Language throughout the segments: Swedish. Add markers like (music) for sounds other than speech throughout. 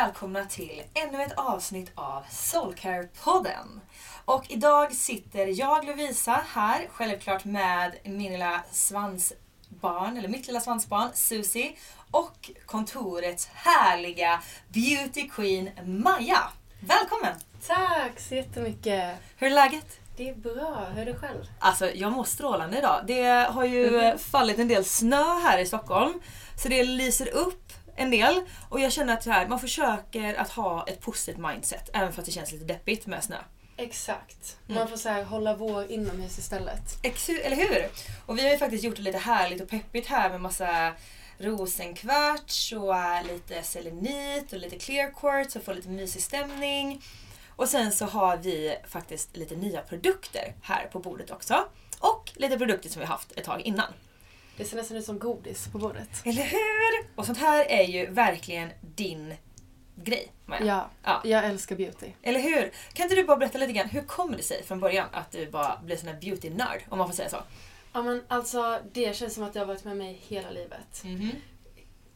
Välkomna till ännu ett avsnitt av Soulcare-podden. Och idag sitter jag Lovisa här, självklart med min lilla svansbarn, eller mitt lilla svansbarn Susie och kontorets härliga beauty queen Maja. Välkommen! Tack så jättemycket. Hur är läget? Det är bra. Hur är det själv? Alltså jag mår strålande idag. Det har ju Mhm. fallit en del snö här i Stockholm. Så det lyser upp en del. Och jag känner att så här, man försöker att ha ett positivt mindset. Även fast det känns lite deppigt med snö. Exakt. Mm. Man får så här, hålla vår inomhus istället. Ex- Eller hur? Och vi har ju faktiskt gjort det lite härligt och peppigt här med massa rosenkvarts och lite selenit och lite clear quartz och få lite mysig stämning. Och sen så har vi faktiskt lite nya produkter här på bordet också. Och lite produkter som vi haft ett tag innan. Det ser nästan ut som godis på bordet. Eller hur? Och sånt här är ju verkligen din grej, Maja. Ja, Ja. jag älskar beauty. Eller hur? Kan inte du bara berätta lite grann, hur kommer det sig från början att du bara blev sån här beauty-nörd, om man får säga så? Ja men alltså det känns som att det har varit med mig hela livet. Mhm.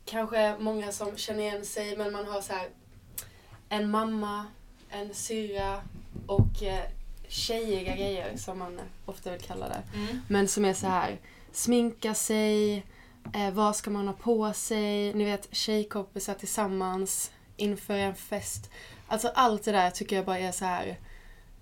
Kanske många som känner igen sig men man har så här en mamma, en syra och eh, tjejiga grejer som man ofta vill kalla det. Mm. Men som är så här sminka sig, eh, vad ska man ha på sig, ni vet tjejkompisar tillsammans inför en fest. Alltså allt det där tycker jag bara är så här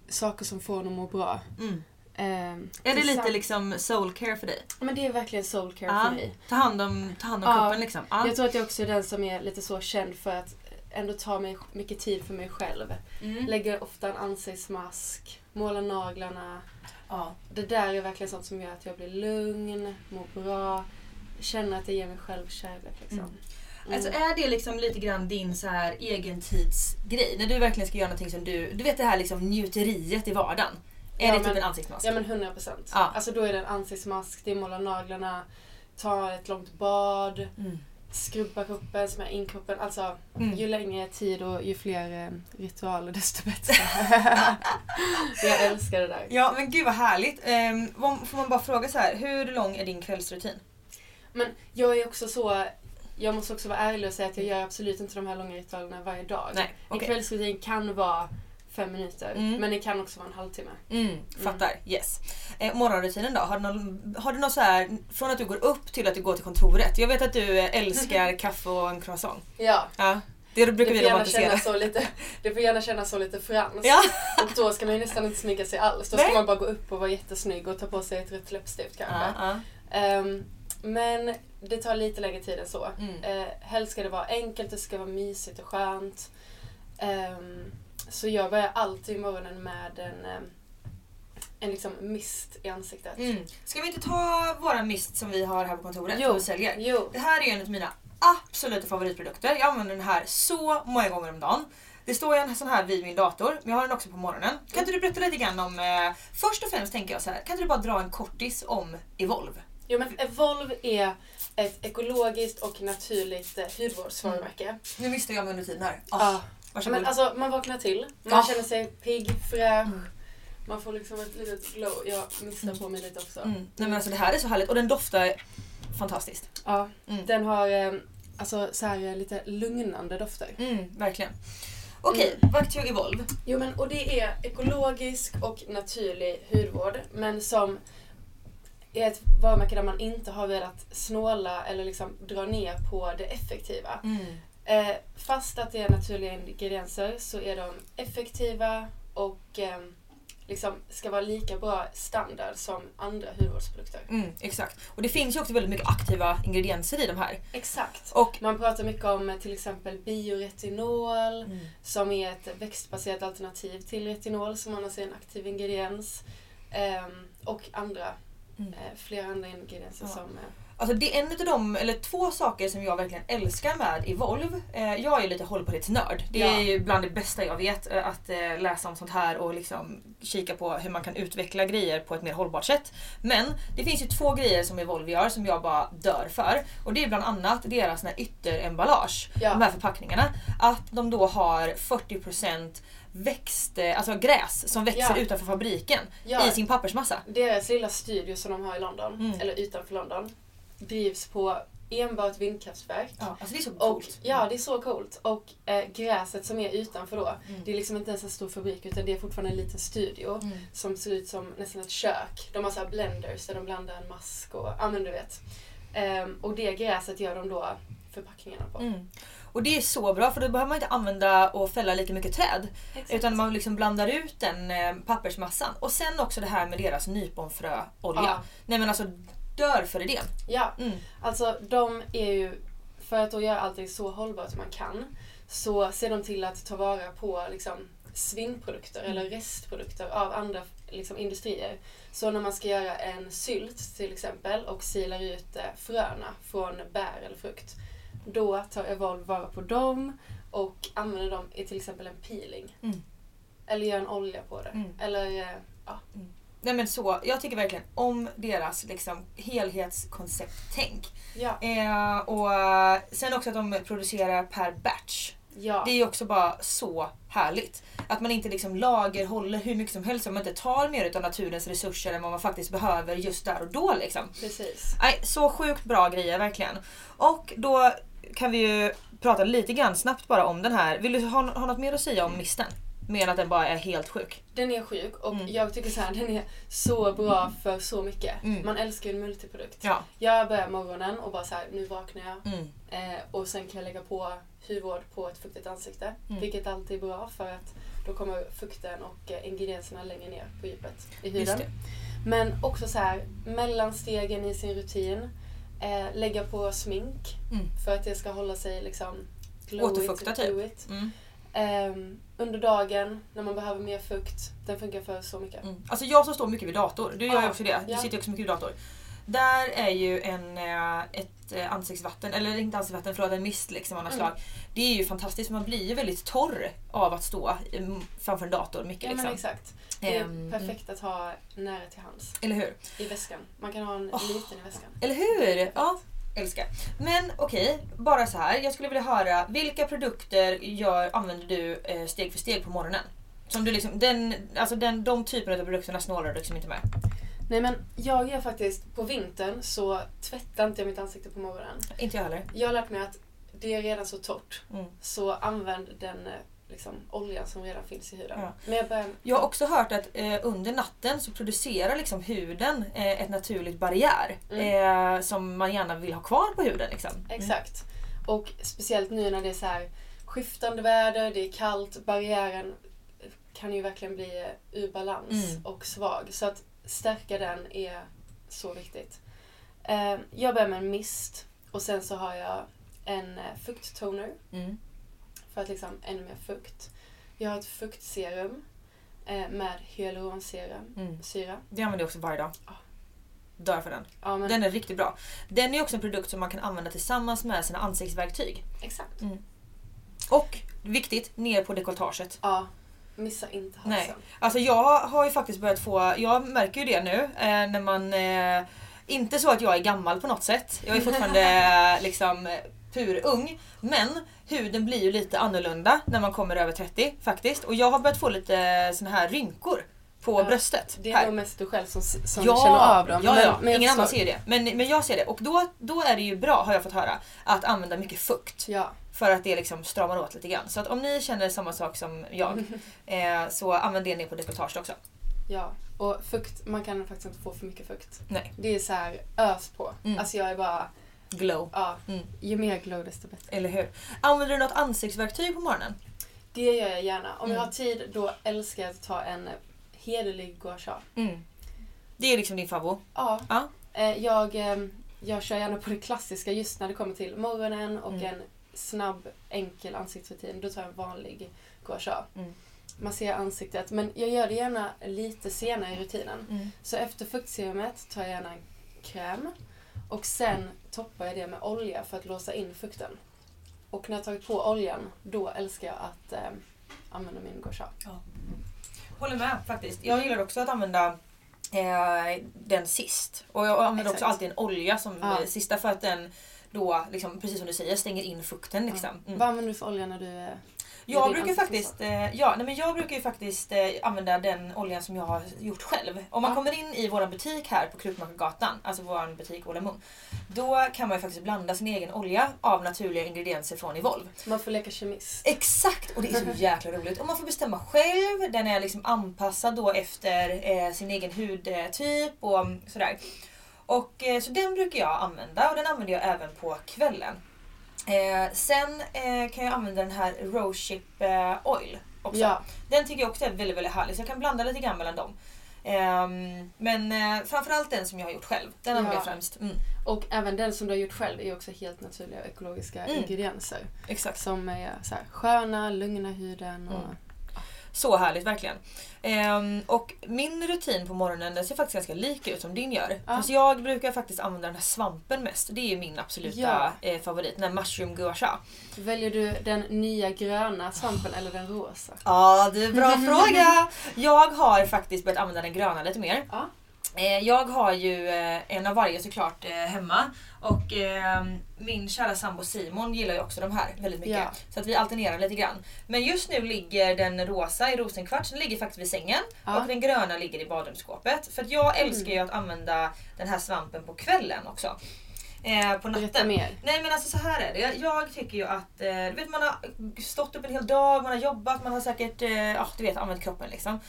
saker som får en att må bra. Mm. Eh, Är det lite liksom soul care för dig? Men det är verkligen soul care Ja. för mig. Ta hand om, ta hand om Ja. kroppen liksom? Ja. Jag tror att jag också är den som är lite så känd för att ändå ta mig mycket tid för mig själv. Mm. Lägger ofta en ansiktsmask, målar naglarna. Ja. Det där är verkligen sånt som gör att jag blir lugn, mår bra, känner att jag ger mig själv kärlek. Liksom. Mm. Alltså är det liksom lite grann din så här egentidsgrej? När du verkligen ska göra någonting som du... Du vet det här liksom njuteriet i vardagen. Är Ja, det typ men- en ansiktsmask? Ja men 100 procent. Ja. Alltså då är det en ansiktsmask, det är måla naglarna, ta ett långt bad, Mm. Skrubba kroppen, smörja in kroppen. Alltså Mm. ju längre tid och ju fler eh, ritualer desto bättre. (laughs) jag älskar det där. Ja men gud vad härligt. Um, får man bara fråga så här, hur lång är din kvällsrutin? Men jag är också så, jag måste också vara ärlig och säga att jag gör absolut inte de här långa ritualerna varje dag. Nej, En okej. kvällsrutin kan vara fem minuter. Mm. Men det kan också vara en halvtimme. Mm, fattar. Yes. Eh, morgonrutinen då? Har du, någon, har du något så här från att du går upp till att du går till kontoret? Jag vet att du eh, älskar (laughs) kaffe och en croissant. Ja. Ja. Det brukar Det vi romantisera. kännas så lite, det får gärna kännas så lite franskt. Ja. (laughs) Och då ska man ju nästan inte sminka sig alls. Då ska Nej. man bara gå upp och vara jättesnygg och ta på sig ett rött läppstift kanske. Ja, ja. Ehm, men det tar lite längre tid än så. Mm. Uh, helst ska det vara enkelt, det ska vara mysigt och skönt. Ehm, så jag börjar alltid morgonen med en, ehm, en liksom mist i ansiktet. Mm. Ska vi inte ta våra mist som vi har här på kontoret Jo. och säljer? Jo. Det här är en av mina absoluta favoritprodukter. Jag använder den här så många gånger om dagen. Det står en sån här vid min dator, men jag har den också på morgonen. Kan inte du berätta lite grann om... Eh, först och främst tänker jag så här, kan inte du bara dra en kortis om Evolve? Jo men Evolve är ett ekologiskt och naturligt eh, hudvårdsvarumärke. Nu missade jag mig under tiden här. Oh, varsågod. Men alltså man vaknar till, man Ja. känner sig pigg, fräsch. Man får liksom ett litet glow. Jag missar på mig lite också. mm. Nej men alltså det här är så härligt och den doftar fantastiskt. Ja, Mm. den har eh, alltså så här eh, lite lugnande dofter. Mm, verkligen. Okej, Mm. back to Evolve. Jo men och det är ekologisk och naturlig hudvård men som är ett varumärke där man inte har velat snåla eller liksom dra ner på det effektiva. Mm. Eh, fast att det är naturliga ingredienser så är de effektiva och eh, liksom ska vara lika bra standard som andra hudvårdsprodukter. Mm, exakt. Och det finns ju också väldigt mycket aktiva ingredienser i de här. Exakt. Och Man pratar mycket om eh, till exempel bioretinol Mm. som är ett växtbaserat alternativ till retinol som annars är en aktiv ingrediens. Ehm, och andra, Mm. eh, flera andra ingredienser Ja. som... Alltså det är en av de, eller två saker som jag verkligen älskar med Evolve. Eh, jag är lite hållbarhetsnörd. Det är Ja. ju bland det bästa jag vet. eh, Att eh, läsa om sånt här och liksom kika på hur man kan utveckla grejer på ett mer hållbart sätt. Men det finns ju två grejer som Evolve gör som jag bara dör för. Och det är bland annat deras ytteremballage. Ja. De här förpackningarna. Att de då har 40% växt, alltså gräs som växer Ja. utanför fabriken Ja. i sin pappersmassa. deras lilla studio som de har i London, Mm. eller utanför London, drivs på enbart vindkraftverk. Ja, alltså det är så Och, coolt. ja, det är så coolt. Och eh, gräset som är utanför då, Mm. det är liksom inte ens en stor fabrik utan det är fortfarande en liten studio Mm. som ser ut som nästan ett kök. De har så blenders där de blandar en mask och, ja men du vet. Ehm, och det gräset gör de då förpackningarna på. Mm. Och det är så bra för då behöver man inte använda och fälla lika mycket träd. Exakt. Utan man liksom blandar ut den eh, pappersmassan. Och sen också det här med deras nyponfröolja. Ja. Nej men alltså dör för idén. Ja, Mm. alltså de är ju, för att då göra allting så hållbart man kan, så ser de till att ta vara på liksom svinnprodukter Mm. eller restprodukter av andra liksom, industrier. Så när man ska göra en sylt till exempel och silar ut eh, fröna från bär eller frukt, då tar Evolve vara på dem och använder dem i till exempel en peeling. Mm. Eller gör en olja på det. Mm. Eller, eh, ja. Nej men så, jag tycker verkligen om deras liksom, helhetskoncepttänk. Ja. Eh, och eh, sen också att de producerar per batch. ja. Det är också bara så härligt. Att man inte liksom lagerhåller hur mycket som helst, att man inte tar mer av naturens resurser än vad man faktiskt behöver just där och då. Liksom. Precis. Nej, så sjukt bra grejer verkligen. Och då kan vi ju prata lite grann snabbt bara om den här. Vill du ha, ha något mer att säga om misten? Mer än att den bara är helt sjuk. Den är sjuk och Mm. jag tycker så här, den är så bra för så mycket. Mm. Man älskar ju en multiprodukt. Ja. Jag börjar morgonen och bara så här, nu vaknar jag. Mm. Eh, och sen kan jag lägga på hudvård på ett fuktigt ansikte. Mm. Vilket alltid är bra för att då kommer fukten och eh, ingredienserna längre ner på djupet i huden. Men också så här, mellanstegen i sin rutin. Eh, lägga på smink Mm. för att det ska hålla sig liksom glowigt, Återfukta typ. glowigt. Mm. Ehm, under dagen när man behöver mer fukt. Den funkar för så mycket. Mm. Alltså jag som står mycket vid dator, du gör ju Ja, också det. Du ja. sitter ju också mycket vid dator. Där är ju en, eh, ett eh, ansiktsvatten, eller inte ansiktsvatten, förlåt en mist liksom av något Mm. slag. Det är ju fantastiskt, man blir ju väldigt torr av att stå mm, framför en dator mycket. Ja men liksom. exakt. Det är Ehm, perfekt att ha nära till hands. Eller hur? I väskan. Man kan ha en Åh. liten i väskan. Eller hur? Ja, älskar. Men okej, bara så här. Jag skulle vilja höra vilka produkter gör, använder du eh, steg för steg på morgonen? Som du liksom, den, alltså den, de typerna av produkterna snålar du liksom inte med. Nej men jag är faktiskt, på vintern så tvättar inte jag mitt ansikte på morgonen. Inte jag heller. Jag har lärt mig att det är redan så torrt. Mm. Så använd den eh, liksom, oljan som redan finns i huden. Ja. Men jag börjar... Jag har också hört att eh, under natten så producerar liksom huden eh, ett naturligt barriär. Eh, som man gärna vill ha kvar på huden. Liksom. Exakt. Och speciellt nu när det är så här skiftande väder, det är kallt, barriären kan ju verkligen bli ur balans Mm. och svag. Så att stärka den är så viktigt. Eh, jag börjar med en mist och sen så har jag en eh, fukttoner Mm. För att liksom ännu mer fukt. Jag har ett fuktserum eh, med hyaluronsyra. Mm. Syra. Det använder jag också varje dag. Dör för den. Ja, men, Den är riktigt bra. Den är också en produkt som man kan använda tillsammans med sina ansiktsverktyg. Exakt. Och viktigt, ner på dekolletaget. Ja, missa inte halsen. Nej. Alltså jag har ju faktiskt börjat få, jag märker ju det nu eh, när man, eh, inte så att jag är gammal på något sätt. Jag är fortfarande (laughs) liksom purung. Men huden blir ju lite annorlunda när man kommer över 30 faktiskt. Och jag har börjat få lite såna här rynkor på Ja, bröstet. Det här. är nog mest du själv som, som ja, känner av dem. Ja, Men- ja. men jag ingen annan ser det. Men, men jag ser det. Och då, då är det ju bra, har jag fått höra, att använda mycket fukt. Ja, För att det liksom stramar åt lite grann. Så att om ni känner samma sak som jag (laughs) eh, så använd det ner på dekolletaget också. ja. Och fukt, man kan faktiskt inte få för mycket fukt. Nej. Det är så här ös på. Mm. Alltså jag är bara, Glow. ja. Mm. Ju mer glow desto bättre. Eller hur? Använder du något ansiktsverktyg på morgonen? Det gör jag gärna. Om jag Mm. har tid då älskar jag att ta en hederlig gua sha. Mm. Det är liksom din favorit. Ja. Ja. Eh, Jag, eh, jag kör gärna på det klassiska just när det kommer till morgonen och Mm. en snabb enkel ansiktsrutin. Då tar jag en vanlig gua sha. Mm. Masserar ansiktet. Men jag gör det gärna lite senare i rutinen. Mm. Så efter fuktserumet tar jag gärna en kräm. Och sen toppar jag det med olja för att låsa in fukten. Och när jag tagit på oljan, då älskar jag att eh, använda min gua sha. Håller med faktiskt. Jag gillar också att använda eh, den sist. Och jag använder också Exakt. alltid en olja som Ja. eh, sista för att den då, liksom, precis som du säger, stänger in fukten. Liksom. Mm. Vad använder du för olja när du... Jag brukar faktiskt, eh, ja, nej men jag brukar ju faktiskt eh, använda den oljan som jag har gjort själv. Om man Ja. kommer in i vår butik här på Krukmakargatan, alltså vår butik Moon, då kan man ju faktiskt blanda sin egen olja av naturliga ingredienser från Evolve. Man får leka kemist. Exakt! Och det är så (laughs) jäkla roligt. Och man får bestämma själv. Den är liksom anpassad då efter eh, sin egen hudtyp och sådär. Och, eh, så den brukar jag använda och den använder jag även på kvällen. Eh, sen eh, kan jag använda den här Rose Chip eh, Oil också. Ja, Den tycker jag också är väldigt, väldigt härlig så jag kan blanda lite grann mellan dem. Ehm, men eh, framförallt den som jag har gjort själv. Den använder jag Ja. främst. Mm, och även den som du har gjort själv är också helt naturliga och ekologiska Mm. ingredienser. exakt. Som är så här, sköna, lugna huden och... Mm. Så härligt verkligen. Ehm, och min rutin på morgonen den ser faktiskt ganska lik ut som din gör. Ja. Fast jag brukar faktiskt använda den här svampen mest. Det är min absoluta Ja. eh, favorit. Den här mushroom gua sha. Väljer du den nya gröna svampen eller den rosa? Ja, det är en bra fråga. Jag har faktiskt börjat använda den gröna lite mer. Ja. Eh, Jag har ju eh, en av varje såklart eh, hemma. Och min kära sambo Simon gillar ju också de här väldigt mycket. Ja. Så att vi alternerar lite grann. Men just nu ligger den rosa i rosenkvarts, den ligger faktiskt vid sängen. Ja. Mm. Och den gröna ligger i badrumsskåpet. För att jag älskar ju att använda den här svampen på kvällen också. Eh, på natten. mer. Nej men alltså så här är det. Jag tycker ju att, eh, du vet man har stått upp en hel dag, man har jobbat, man har säkert eh, ja, du vet, använt kroppen liksom.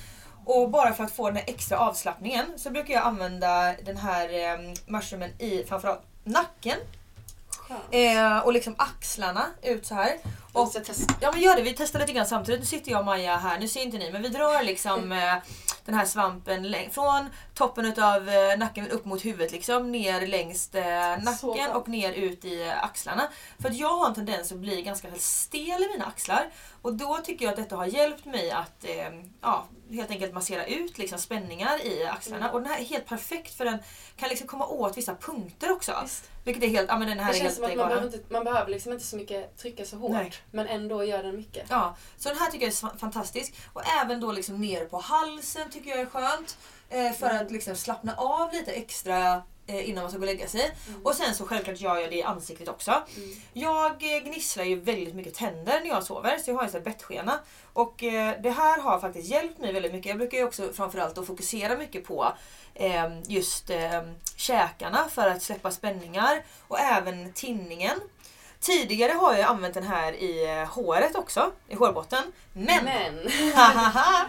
Och bara för att få den här extra avslappningen så brukar jag använda den här eh, mushroomen i framförallt nacken. Eh, och liksom axlarna ut så här. Och ja men gör det, vi testar lite grann samtidigt. Nu sitter jag och Maja här, nu ser inte ni men vi drar liksom (laughs) eh, den här svampen från toppen av eh, nacken upp mot huvudet liksom ner längs eh, nacken och ner ut i eh, axlarna. För att jag har en tendens att bli ganska stel i mina axlar. Och då tycker jag att detta har hjälpt mig att eh, ja, helt enkelt massera ut liksom, spänningar i axlarna. Mm. Och den här är helt perfekt för den kan liksom komma åt vissa punkter också. Visst. Vilket är helt, ja men den här Det är känns som att man behöver, inte, man behöver liksom inte så mycket trycka så hårt. Nej. Men ändå gör den mycket. Ja, så den här tycker jag är fantastisk. Och även då liksom nere på halsen tycker jag är skönt. Eh, för Mm. att liksom slappna av lite extra innan man ska gå och lägga sig. Och sen så självklart gör jag det i ansiktet också. Mm. Jag eh, gnisslar ju väldigt mycket tänder när jag sover så jag har en sån här bettskena. Och eh, det här har faktiskt hjälpt mig väldigt mycket. Jag brukar ju också framförallt då fokusera mycket på eh, just eh, käkarna för att släppa spänningar och även tinningen. Tidigare har jag använt den här i eh, håret också, i hårbotten. Men, Men. hahaha,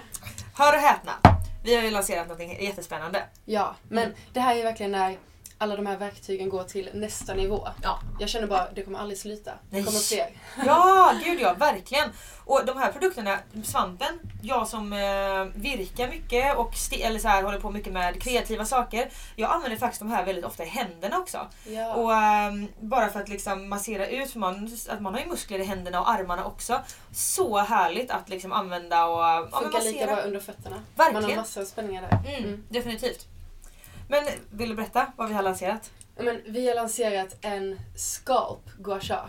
hör och häpna. Vi har ju lanserat något jättespännande. Ja, men Mm. det här är ju verkligen när alla de här verktygen går till nästa nivå. Ja. Jag känner bara, det kommer aldrig sluta. Det kommer fler. Ja, gud ja, verkligen. Och de här produkterna, svampen, jag som eh, virkar mycket och eller så här, håller på mycket med kreativa saker. Jag använder faktiskt de här väldigt ofta i händerna också. Ja. Och ehm, bara för att liksom massera ut, för man, att man har ju muskler i händerna och armarna också. Så härligt att liksom använda och ja, Funkar lika massera. bra under fötterna. Verkligen. Man har massor av spänningar där. Mm, Definitivt. Men vill du berätta vad vi har lanserat? Ja, Men vi har lanserat en Scalp Gua Sha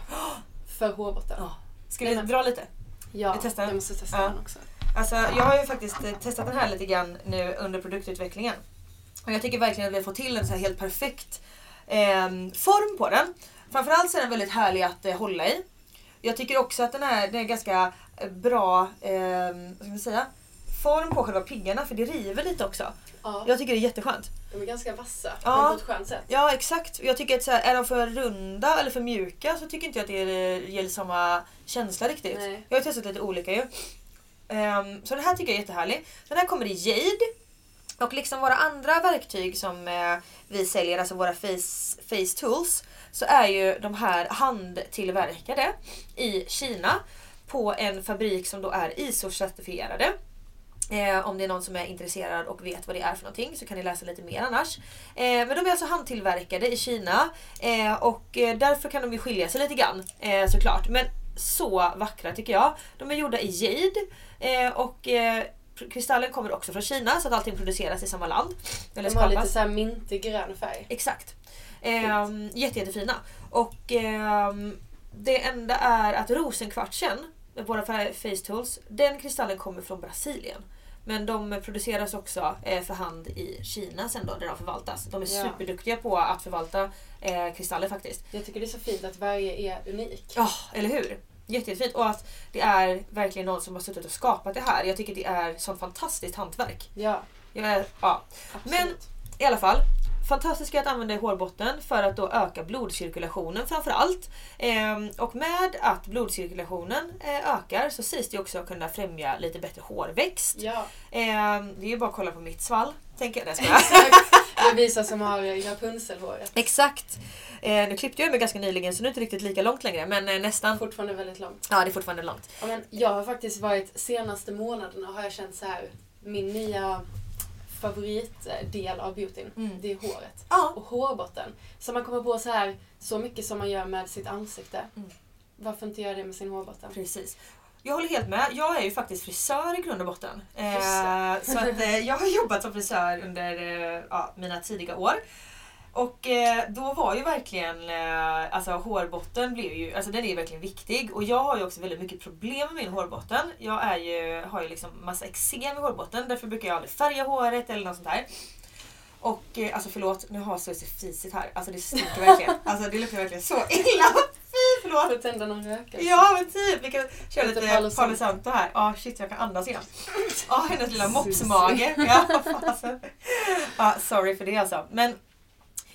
för hårbotten. Ska vi dra lite? Ja, Vi testar. jag måste testa Ja. den också. Alltså, jag har ju faktiskt eh, testat den här lite grann nu under produktutvecklingen. Och jag tycker verkligen att vi har fått till en så här helt perfekt eh, form på den. Framförallt så är den väldigt härlig att eh, hålla i. Jag tycker också att den är, den är ganska eh, bra eh, vad ska man säga, form på själva piggarna för det river lite också. Ja, Jag tycker det är jätteskönt. de är ganska vassa, Ja. på ett skönt sätt. Ja exakt. Jag tycker att så här, är de för runda eller för mjuka så tycker inte jag att det eh, ger samma känsla riktigt. Nej. Jag har testat lite olika ju. Ehm, så den här tycker jag är jättehärlig. Den här kommer i jade. Och liksom våra andra verktyg som eh, vi säljer, alltså våra face, face tools, så är ju de här handtillverkade i Kina på en fabrik som då är ISO-certifierade. Eh, om det är någon som är intresserad och vet vad det är för någonting så kan ni läsa lite mer annars. Eh, men de är alltså handtillverkade i Kina eh, och eh, därför kan de ju skilja sig lite grann eh, såklart. Men så vackra tycker jag. De är gjorda i jade eh, och eh, kristallen kommer också från Kina så att allting produceras i samma land. Eller De har lite skapas. så här mintig grön färg. Exakt. Ehm, jätte, jättefina. Och ehm, det enda är att rosenkvartsen, våra fa- face tools, den kristallen kommer från Brasilien. Men de produceras också eh, för hand i Kina sen då, där de förvaltas. De är Ja. superduktiga på att förvalta eh, kristaller faktiskt. Jag tycker det är så fint att varje är unik. Ja, eller hur? Jätte, jättefint. Och att det är verkligen någon som har suttit och skapat det här. Jag tycker det är sånt fantastiskt hantverk. Ja, Jag är, ja. absolut. Men i alla fall. Fantastiska att använda i hårbotten för att då öka blodcirkulationen framförallt. Ehm, och med att blodcirkulationen eh, ökar så sägs det också kunna främja lite bättre hårväxt. Ja, Ehm, det är ju bara att kolla på mitt svall. Tänker jag. Exakt. (laughs) Det visar som har Rapunzelhåret. Exakt. Eh, nu klippte jag mig ganska nyligen så nu är det inte riktigt lika långt längre men eh, nästan. Fortfarande väldigt långt. Ja det är fortfarande långt. Ja, men jag har faktiskt varit, senaste månaderna har jag känt så här min nya favoritdel av beautyn, Mm. det är håret. Ja. Och hårbotten. Så man kommer på så här så mycket som man gör med sitt ansikte. Mm. Varför inte göra det med sin hårbotten? Precis. Jag håller helt med. Jag är ju faktiskt frisör i grund och botten. Eh, så att, eh, jag har jobbat som frisör under eh, ja, mina tidiga år. Och eh, då var ju verkligen, eh, alltså hårbotten blev ju, alltså den är ju verkligen viktig. Och jag har ju också väldigt mycket problem med min hårbotten. Jag är ju, har ju liksom massa eksem i hårbotten, därför brukar jag aldrig färga håret eller något sånt där. Och eh, alltså förlåt, nu har jag så fisigt här. Alltså det stinker verkligen. (laughs) Alltså det luktar verkligen så illa. Fy förlåt. Får tända någon rökelse. Ja men typ, vi kan köra Lite lite Palo Santo här. Ja shit jag kan andas igen. Ja hennes lilla mopsmage. Ja, fasen. ja, sorry för det alltså. Men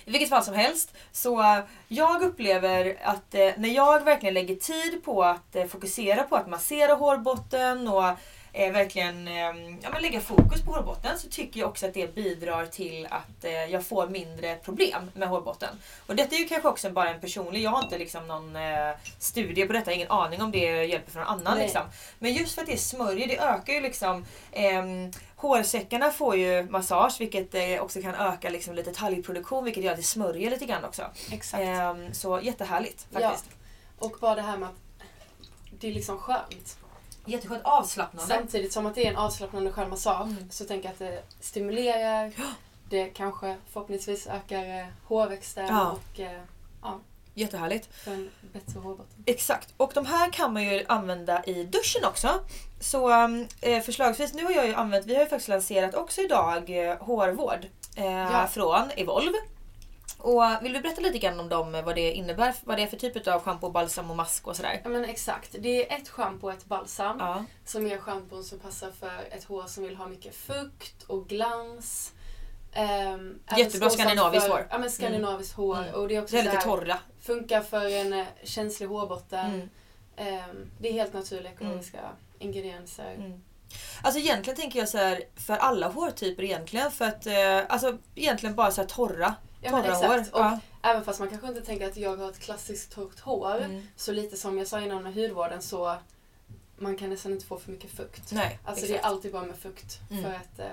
i vilket fall som helst. Så eh, jag upplever att eh, när jag verkligen lägger tid på att eh, fokusera på att massera hårbotten och eh, verkligen eh, ja, men lägga fokus på hårbotten så tycker jag också att det bidrar till att eh, jag får mindre problem med hårbotten. Och detta är ju kanske också bara en personlig, jag har inte liksom någon eh, studie på detta, ingen aning om det hjälper för någon annan. Liksom. Men just för att det smörjer, det ökar ju liksom ehm, Hårsäckarna får ju massage vilket eh, också kan öka liksom lite talgproduktion vilket gör att det smörjer lite grann också. Exakt. Ehm, så jättehärligt Ja. faktiskt. Och bara det här med att det är liksom skönt. Jätteskönt avslappnande. Samtidigt som att det är en avslappnande skön massage Mm. så tänker jag att det stimulerar, det kanske förhoppningsvis ökar eh, hårväxten Ja. och eh, Jättehärligt. för en bättre hårbotten. Exakt. Och de här kan man ju använda i duschen också. Så eh, förslagsvis, nu har jag ju använt, vi har ju faktiskt lanserat också idag eh, hårvård eh, Ja. från Evolve. Och vill du berätta lite grann om dem, vad det innebär, vad det är för typ av schampo, balsam och mask och sådär? Ja men exakt, det är ett schampo och ett balsam Ja. som är schampon som passar för ett hår som vill ha mycket fukt och glans. Um, Jättebra skandinaviskt hår. Ja men skandinaviskt hår. Mm. Och det är också Det är lite torra. Funkar för en eh, känslig hårbotten. Mm. Ehm, det är helt naturliga ekologiska ingredienser. Mm. Alltså egentligen tänker jag så här för alla hårtyper egentligen. För att eh, alltså egentligen bara så torra, Ja, men exakt. hår. Och Ja. Även fast man kanske inte tänker att jag har ett klassiskt torrt hår. Mm. Så lite som jag sa innan med hudvården så man kan nästan inte få för mycket fukt. Nej, Alltså exakt. det är alltid bra med fukt Mm. för att eh,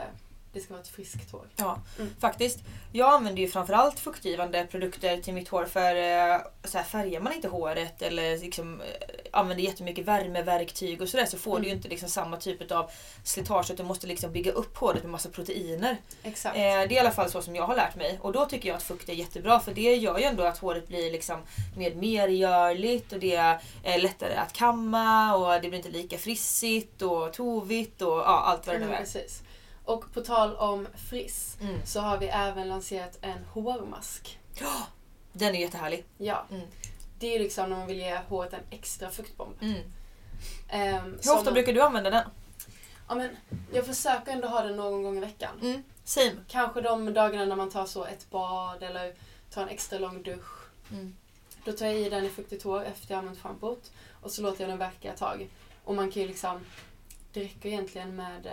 det ska vara ett friskt hår. Ja, Mm. faktiskt. Jag använder ju framförallt fuktgivande produkter till mitt hår för eh, så här, färgar man inte håret eller liksom, eh, använder jättemycket värmeverktyg och sådär så får du ju Mm. inte liksom samma typ av slitage att du måste liksom bygga upp håret med massa proteiner. Exakt. Eh, det är i alla fall så som jag har lärt mig och då tycker jag att fukt är jättebra för det gör ju ändå att håret blir liksom mer mergörligt och det är lättare att kamma och det blir inte lika frissigt och tovigt och ja, allt vad det nu Mm, är. precis. Och på tal om friss Mm. så har vi även lanserat en hårmask. Den är jättehärlig. Ja. Mm. Det är ju liksom när man vill ge håret en extra fuktbomb. Mm. Ehm, Hur ofta man- brukar du använda den? Ja, men jag försöker ändå ha den någon gång i veckan. Mm. Same. Kanske de dagarna när man tar så ett bad eller tar en extra lång dusch. Mm. Då tar jag i den i fuktigt hår efter jag använt schampot och så låter jag den verka ett tag. Och man kan ju liksom, det räcker egentligen med eh,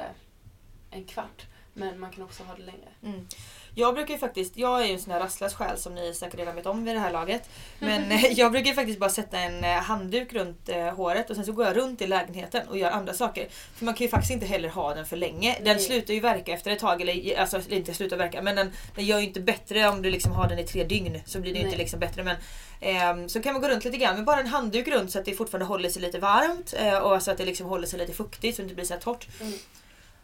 en kvart men man kan också ha det längre. Mm. Jag brukar ju faktiskt, jag är ju en sån här rastlös själ som ni säkert redan vet om vid det här laget. Men (laughs) eh, jag brukar ju faktiskt bara sätta en eh, handduk runt eh, håret och sen så går jag runt i lägenheten och gör andra saker. För man kan ju faktiskt inte heller ha den för länge. Den Nej. slutar ju verka efter ett tag, eller alltså inte slutar verka men den, den gör ju inte bättre om du liksom har den i tre dygn. Så blir det ju inte liksom bättre. Men, ehm, så kan man gå runt lite grann med bara en handduk runt så att det fortfarande håller sig lite varmt eh, och så att det liksom håller sig lite fuktigt så att det inte blir så här torrt. Mm.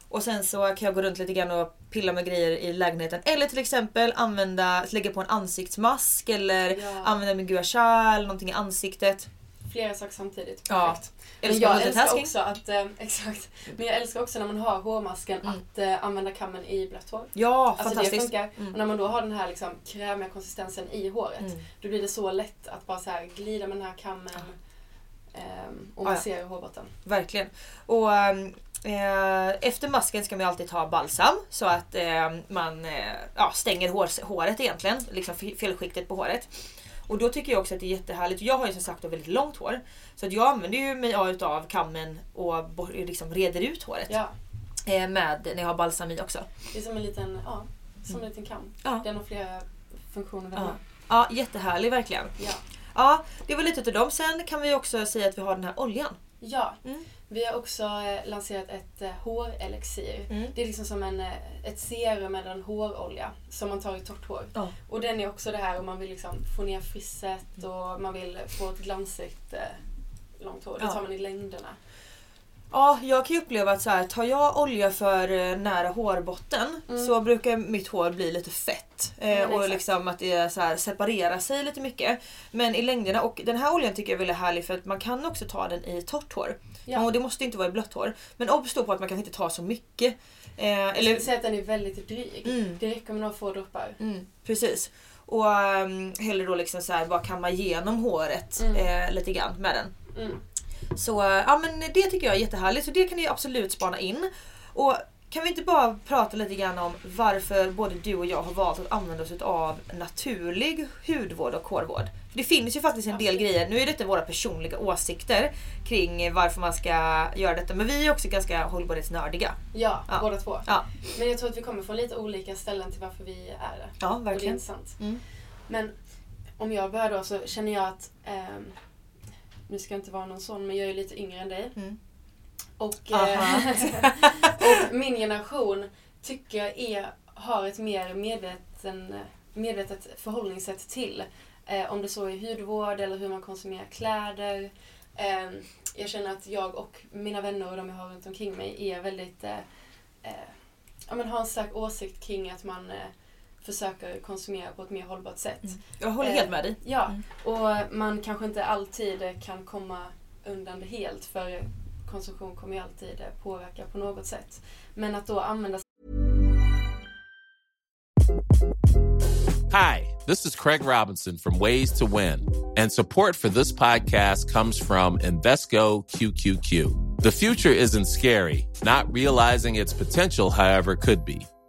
Och sen så kan jag gå runt lite grann och pilla med grejer i lägenheten. Eller till exempel använda, lägga på en ansiktsmask eller Ja. använda min gua eller någonting i ansiktet. Flera saker samtidigt. Ja. Perfekt. Eller Men jag älskar också att, eh, (laughs) exakt. Men jag älskar också när man har hårmasken Mm. att eh, använda kammen i blött hår. Ja, Alltså det fantastiskt. funkar. Mm. Och när man då har den här liksom krämiga konsistensen i håret Mm. då blir det så lätt att bara så här glida med den här kammen ehm, och Ja, ja. massera hårbotten. Verkligen. Och ehm, eh, efter masken ska man alltid ta balsam så att eh, man eh, ja, stänger hår, håret egentligen. Liksom felskiktet på håret. Och då tycker jag också att det är jättehärligt. Jag har ju som sagt väldigt långt hår. Så att jag använder ju mig av utav kammen och liksom reder ut håret. Ja, med, när jag har balsam i också. det är som en liten, ja, som en liten kam. Ja. Den har flera funktioner Ja. Ja, jättehärlig verkligen. Ja. Ja, det var lite av dem. Sen kan vi också säga att vi har den här oljan. ja. Mm. Vi har också eh, lanserat ett eh, hårelixir. Mm. Det är liksom som en, eh, ett serum eller en hårolja som man tar i torrt hår. Ja. Och den är också det här om man vill liksom få ner frisset och man vill få ett glansigt långt hår. Det tar man i längderna. Ja, jag kan ju uppleva att så här, tar jag olja för eh, nära hårbotten Mm. så brukar mitt hår bli lite fett. Eh, och liksom att det så här, separerar sig lite mycket. Men i längderna, och den här oljan tycker jag är väldigt härlig för att man kan också ta den i torrt hår. Ja. Och det måste inte vara i blött hår. Men obs på att man kanske inte tar så mycket. Eh, Jag eller, säga att den är väldigt dryg. Mm. Det räcker med några få droppar. Mm, precis. Och um, hellre då liksom så här, bara kamma igenom håret Mm. eh, lite grann med den. Mm. Så eh, ja, men det tycker jag är jättehärligt så det kan ni absolut spana in. Och kan vi inte bara prata lite grann om varför både du och jag har valt att använda oss av naturlig hudvård och hårvård? För det finns ju faktiskt en del Absolut. grejer, nu är detta våra personliga åsikter kring varför man ska göra detta men vi är också ganska hållbarhetsnördiga. Ja, Ja. båda två. Ja, Men jag tror att vi kommer från lite olika ställen till varför vi är det. ja Och det är verkligen. intressant. Mm. Men om jag börjar då så känner jag att ehm, nu ska jag inte vara någon sån, men jag är lite yngre än dig. Mm. Och, eh, (laughs) och min generation tycker jag är, har ett mer medveten, medvetet förhållningssätt till eh, om det så är hudvård eller hur man konsumerar kläder. Eh, jag känner att jag och mina vänner och de jag har runt omkring mig är väldigt eh, eh, ja, men har en stark åsikt kring att man eh, försöker konsumera på ett mer hållbart sätt. Mm. Jag håller Eh, helt med dig. Ja, Mm. och man kanske inte alltid kan komma undan det helt för konsumtion kommer ju alltid påverka på något sätt. Men att då använda Hi, this is Craig Robinson from Ways to Win, and support for this podcast comes from Invesco QQQ. The future isn't scary, not realizing its potential, however, could be.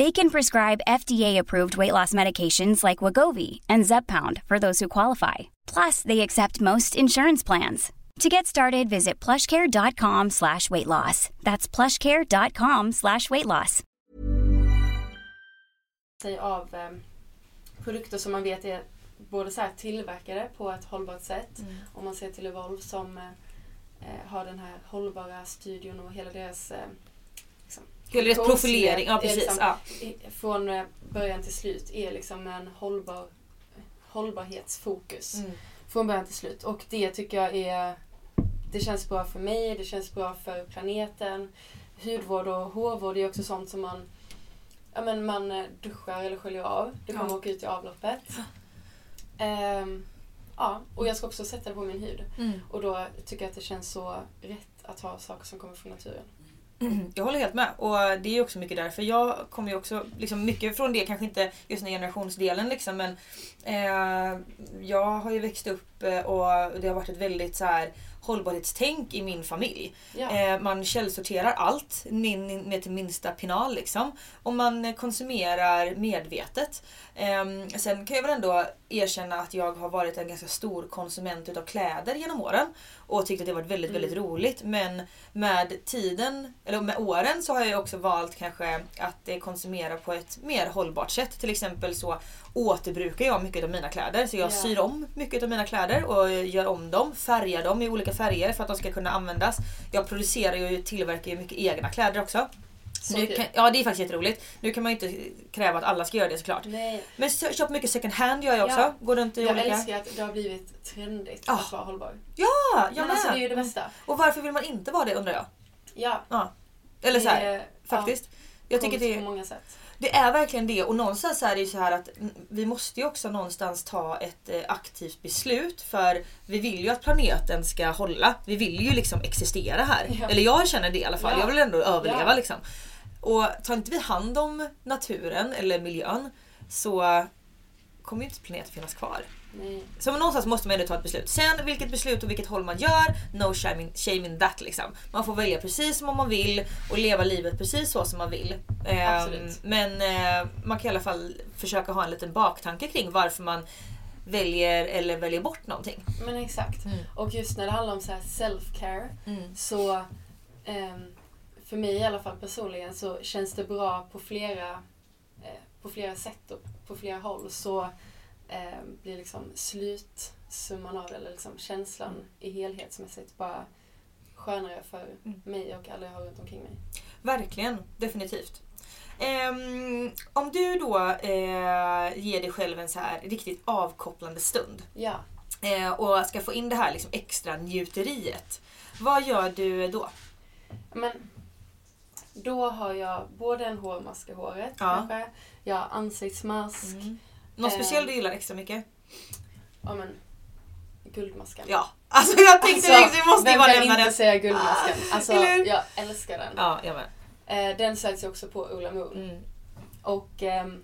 They can prescribe FDA-approved weight loss medications like Wagovi and Zepbound for those who qualify. Plus, they accept most insurance plans. To get started, visit plushcare.com slash weight loss. That's plushcare.com slash weight loss. av eh, produkter som man vet är både så här tillverkade på ett hållbart sätt. Mm. Om man ser till Evolve som eh, har den här hållbara studion och hela deras eh, Hela deras profilering, ja precis. liksom- Ja. från eh, början till slut är liksom en hållbar, hållbarhetsfokus. Mm. Från början till slut. Och det tycker jag är... Det känns bra för mig, det känns bra för planeten. Hudvård och hårvård är också sånt som man... Ja men man eh, duschar eller sköljer av. Det kommer Ja. åka ut i avloppet. Ehm, ja, och jag ska också sätta det på min hud. Mm. Och då tycker jag att det känns så rätt att ha saker som kommer från naturen. Mm-hmm. Jag håller helt med. Och det är också mycket därför. Jag kommer ju också, liksom mycket från det, kanske inte just den generationsdelen liksom, men eh, jag har ju växt upp eh, och det har varit ett väldigt så här hållbarhetstänk i min familj. Ja. Eh, man källsorterar allt ner till minsta pinal liksom. Och man konsumerar medvetet. Eh, sen kan jag väl ändå erkänna att jag har varit en ganska stor konsument utav kläder genom åren. Och tyckt att det varit väldigt, väldigt roligt. Men med tiden, eller med åren så har jag också valt kanske att eh, konsumera på ett mer hållbart sätt. Till exempel så återbrukar jag mycket av mina kläder. Så jag Ja. syr om mycket av mina kläder och gör om dem, färgar dem i olika färger för att de ska kunna användas. Jag producerar och tillverkar ju mycket egna kläder också. Kan, ja det är faktiskt jätteroligt. Nu kan man ju inte kräva att alla ska göra det såklart. Nej, Men köp mycket second hand gör jag också. Ja. Går runt i jag olika... älskar att det har blivit trendigt Ah. att vara hållbar. Ja, jag Men med! alltså det är ju det bästa. Och varför vill man inte vara det undrar jag? Ja. Ja. Eller så här, det är- faktiskt. Ja, Jag tycker det på är, många sätt. Det är verkligen det och någonstans är det ju så här att vi måste ju också någonstans ta ett eh, aktivt beslut för vi vill ju att planeten ska hålla. Vi vill ju liksom existera här. Ja. Eller jag känner det i alla fall. Ja. Jag vill ändå överleva Ja. liksom. Och tar inte vi hand om naturen eller miljön så kommer ju inte planeten finnas kvar. Nej. Så någonstans måste man ändå ta ett beslut. Sen vilket beslut och vilket håll man gör, no shame in, shame in that liksom. Man får välja precis som man vill och leva livet precis så som man vill. Ehm, Absolut. men eh, man kan i alla fall försöka ha en liten baktanke kring varför man väljer eller väljer bort någonting. Men exakt. Mm. Och just när det handlar om så här self-care Mm. så ehm, för mig i alla fall personligen så känns det bra på flera, på flera sätt och på flera håll. Så eh, blir liksom slutsumman av det, eller liksom känslan Mm. i helhetsmässigt bara skönare för Mm. mig och alla jag har runt omkring mig. Verkligen, definitivt. Ehm, om du då eh, ger dig själv en så här riktigt avkopplande stund Ja. eh, och ska få in det här liksom extra njuteriet. Vad gör du då? Men då har jag både en hårmask i håret Ja. kanske. Har ansiktsmask. Någon Eh. speciell du gillar extra mycket? Ja men guldmasken. Ja, alltså jag tänkte Alltså, vi måste ju vem bara kan nämna inte den. säga guldmasken? Alltså eller hur? jag älskar den. Ja, jag med. Eh, den säljs ju också på Ola Moon. Mm. Och ehm,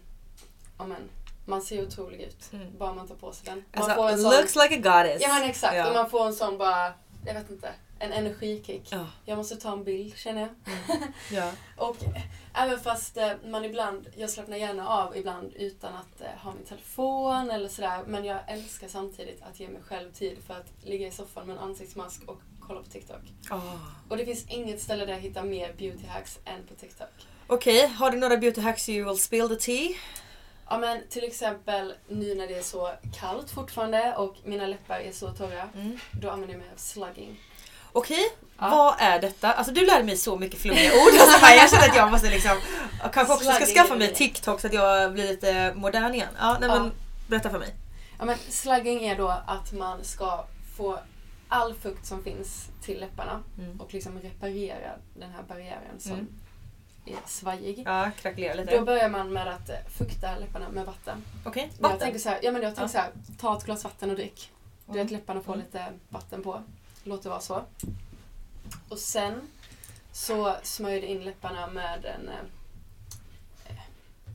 ja men, man ser otrolig ut Mm. bara man tar på sig den. Man Alltså, får en looks sån, like a goddess. Ja men exakt, Ja. och man får en sån bara, jag vet inte, en energikick. Ja. Jag måste ta en bild känner jag. (laughs) Ja. Och eh, även fast eh, man ibland, jag slappnar gärna av ibland utan att eh, ha min telefon eller sådär. Men jag älskar samtidigt att ge mig själv tid för att ligga i soffan med en ansiktsmask och kolla på TikTok. Ah. Och det finns inget ställe där jag hittar mer beauty hacks än på TikTok. Okej, har du några beauty hacks you will spill the tea? Ja men till exempel nu när det är så kallt fortfarande och mina läppar är så torra. Mm. Då använder jag mig av slugging. Okej, Ja. vad är detta? Alltså du lärde mig så mycket flummiga ord. Alltså, bara, jag känner att jag måste liksom, jag kanske också ska skaffa mig. TikTok så att jag blir lite modern igen. Ja, nej, men berätta för mig. Ja, men slugging är då att man ska få all fukt som finns till läpparna Mm. och liksom reparera den här barriären som Mm. är svajig. Ja, krackelera lite. Då börjar man med att eh, fukta läpparna med vatten. Okej, Jag vatten. tänker så här, ja, men jag tänker Ja. så här, ta ett glas vatten och drick. Du Mm. vet läpparna får Mm. lite vatten på. Låt det vara så. Och sen så smörjer du in läpparna med en eh,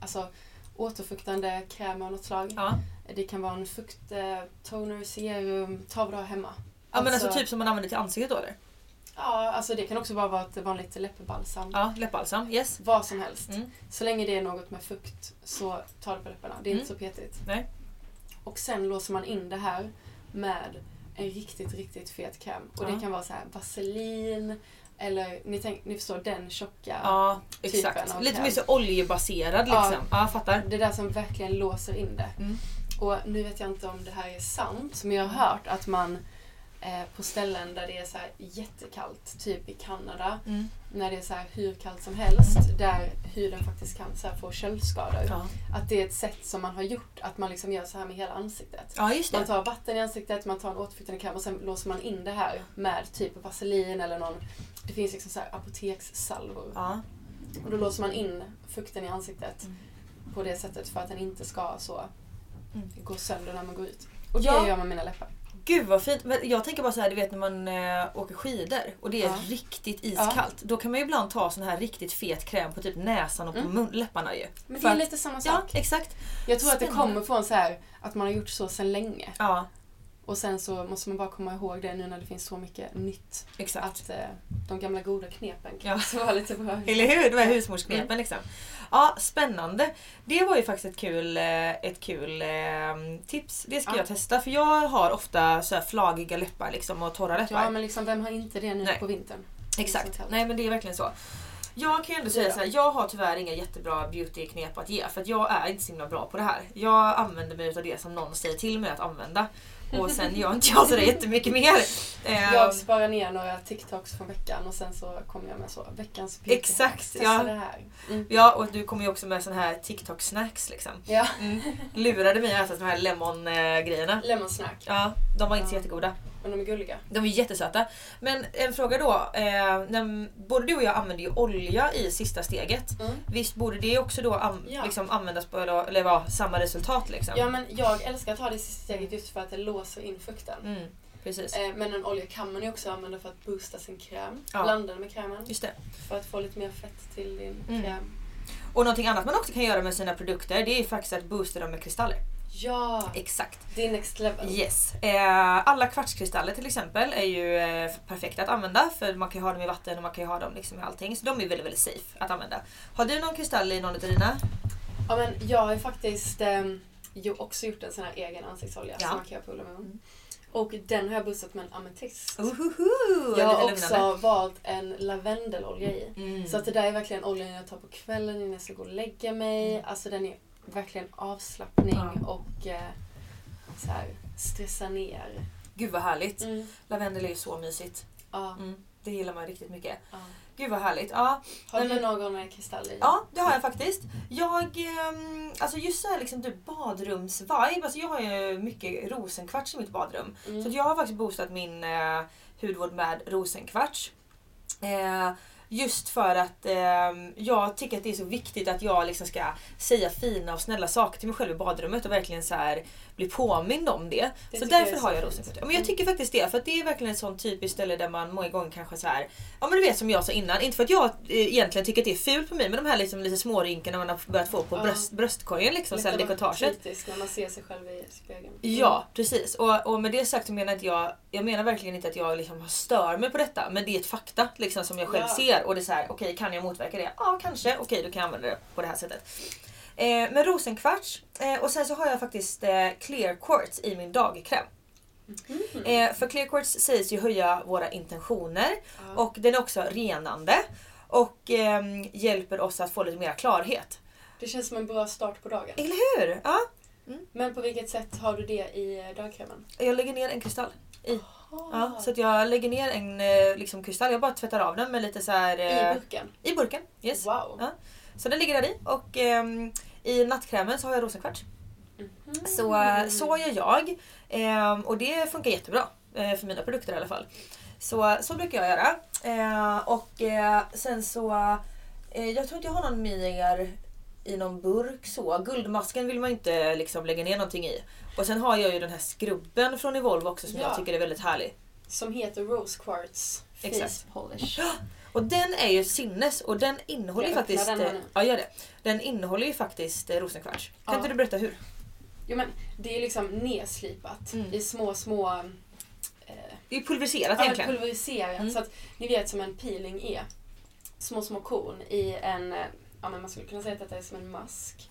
alltså, återfuktande kräm av något slag. Ja. Det kan vara en fukt, eh, toner, serum, ta vad du har hemma. ja men alltså typ som man använder till ansiktet då eller? Ja, alltså det kan också bara vara ett vanligt läppbalsam. Ja, läppbalsam. Yes. Vad som helst. Mm. Så länge det är något med fukt så ta det på läpparna. Det är Mm. inte så petigt. Nej. Och sen låser man in det här med en riktigt, riktigt fet kräm. Och Ja. det kan vara så här vaselin eller ni, tänk, ni förstår den tjocka. Ja, typen exakt. av Lite kräm. mer så oljebaserad Ja. liksom. Ja, fattar. Det där som verkligen låser in det. Mm. Och nu vet jag inte om det här är sant, men jag har hört att man eh, på ställen där det är så jättekallt, typ i Kanada, Mm. när det är så hur kallt som helst, där huden faktiskt kan så få köldskador. Ja. Att det är ett sätt som man har gjort, att man liksom gör så här med hela ansiktet. ja, Man tar vatten i ansiktet, man tar en återfuktande kräm och sen låser man in det här med typ vaselin eller någon... Det finns liksom så här apotekssalvor. Ja. Och då låser man in fukten i ansiktet Mm. på det sättet för att den inte ska så Mm. gå sönder när man går ut. Och det Ja. gör jag med mina läppar. Gud vad fint. Men jag tänker bara så här, du vet när man eh, åker skidor och det är Ja. riktigt iskallt. Då kan man ju ibland ta sån här riktigt fet kräm på typ näsan och på Mm. mun, läpparna ju. Men det är lite samma Ja, sak. exakt. Jag tror att det Spännande. kommer från så här att man har gjort så sedan länge. Ja, Och sen så måste man bara komma ihåg det nu när det finns så mycket nytt. exakt. Att eh, de gamla goda knepen kan Ja. vara lite bra. (laughs) Eller hur? De här Mm. husmorsknepen liksom. Ja, spännande. Det var ju faktiskt ett kul, eh, ett kul eh, tips. Det ska Ja. jag testa för jag har ofta så här flagiga läppar liksom och torra läppar. Ja men liksom vem har inte det nu Nej. på vintern? Exakt. Nej men det är verkligen så. Jag kan ju ändå säga Ja. så här, jag har tyvärr inga jättebra beautyknep att ge för att jag är inte så himla bra på det här. Jag använder mig av det som någon säger till mig att använda. Och sen gör inte jag sådär jättemycket mer. Jag sparar ner några TikToks från veckan och sen så kommer jag med så veckans beauty Exakt, ja. det här. Mm. Ja och du kommer ju också med sån här TikTok snacks liksom. Ja, Mm. Lurade mig att äta de här lemon eh, lemon snack. Ja, de var inte så Ja. jättegoda. Men de är gulliga. De är jättesöta. Men en fråga då. Eh, både du och jag använder ju olja i sista steget. Mm. Visst borde det också då an, Ja. liksom användas på eller, eller vara samma resultat liksom? Ja men jag älskar att ha det sista steget just för att det låser in fukten. Mm, precis. Eh, Men en olja kan man ju också använda för att boosta sin kräm. Ja. Blanda den med krämen. Just det. För att få lite mer fett till din Mm. kräm. Och någonting annat man också kan göra med sina produkter det är faktiskt att boosta dem med kristaller. Ja! Exakt. Det är next level. Yes. Eh, alla kvartskristaller till exempel är ju eh, perfekta att använda för man kan ju ha dem i vatten och man kan ju ha dem liksom i allting. Så de är väldigt, väldigt safe att använda. Har du någon kristall i någon av dina? Ja, men jag har faktiskt ehm, ju också gjort en sån här egen ansiktsolja Ja. som man kan göra på Ulla Moon. Och den har jag boostat med en ametist. Jag har också lugnande. valt en lavendelolja i. Mm. Så att det där är verkligen oljan jag tar på kvällen innan jag ska gå och lägga mig. Mm. Alltså den är verkligen avslappning Ja. och eh, så här, stressa ner. Gud vad härligt. Mm. Lavendel är ju så mysigt. Ja. Mm. Det gillar man riktigt mycket. ja. Gud vad härligt. Ja, Har du någon kristall i? ja det har jag faktiskt. Jag, ehm, alltså just så här liksom typ badrumsvibe. Alltså jag har ju mycket rosenkvarts i mitt badrum. Mm. Så jag har faktiskt boostat min eh, hudvård med rosenkvarts. Eh, just för att eh, jag tycker att det är så viktigt att jag liksom ska säga fina och snälla saker till mig själv i badrummet och verkligen så här bli påmind om det. Det så därför är så har jag rosenkvarts. Ja, men jag tycker faktiskt det. För att det är verkligen ett sånt typiskt ställe där man många gånger kanske så här. Ja men du vet som jag sa innan. Inte för att jag eh, egentligen tycker att det är fult på mig. Men de här liksom lite smårynkorna man har börjat få på Ja. bröst, bröstkorgen liksom. Sen dekotaget. kritisk när man ser sig själv i spegeln. Ja precis och, och med det sagt så menar inte jag Jag menar verkligen inte att jag liksom stör mig på detta men det är ett fakta liksom, som jag själv Ja. ser och det är så här, okej kan jag motverka det? Ja kanske, okej då kan jag använda det på det här sättet. Eh, men rosenkvarts eh, och sen så har jag faktiskt eh, clear quartz i min dagkräm. Mhm. Eh, för clear quartz sägs ju höja våra intentioner Ja. och den är också renande och ehm, hjälper oss att få lite mer klarhet. Det känns som en bra start på dagen. Eller hur? Ja, Men på vilket sätt har du det i eh, dagkrämen? jag lägger ner en kristall i. Ja, så att jag lägger ner en eh, liksom, kristall, jag bara tvättar av den med lite så här... eh, I burken? I burken, yes. Wow. Ja. Så den ligger där i och ehm, i nattkrämen så har jag rosenkvarts. Mhm. Så, eh, så gör jag. Ehm, och det funkar jättebra. eh, för mina produkter i alla fall. Så, så brukar jag göra. Eh, och eh, sen så... Eh, jag tror inte jag har någon mer i någon burk så. Guldmasken vill man inte liksom lägga ner någonting i. Och sen har jag ju den här skrubben från Evolve också som Ja. jag tycker är väldigt härlig. Som heter Rose Quartz Face Exakt. Polish. Och den är ju sinnes och den innehåller ju faktiskt... den eh. Ja gör det. Den innehåller ju faktiskt eh, rosenkvarts. Kan Ja. inte du berätta hur? Jo men det är liksom nedslipat Mm. i små små eh, Det är pulveriserat ja, egentligen. pulveriserat. Mm. Så att ni vet som en peeling är. Små små korn i en, eh, ja men man skulle kunna säga att detta är som en mask.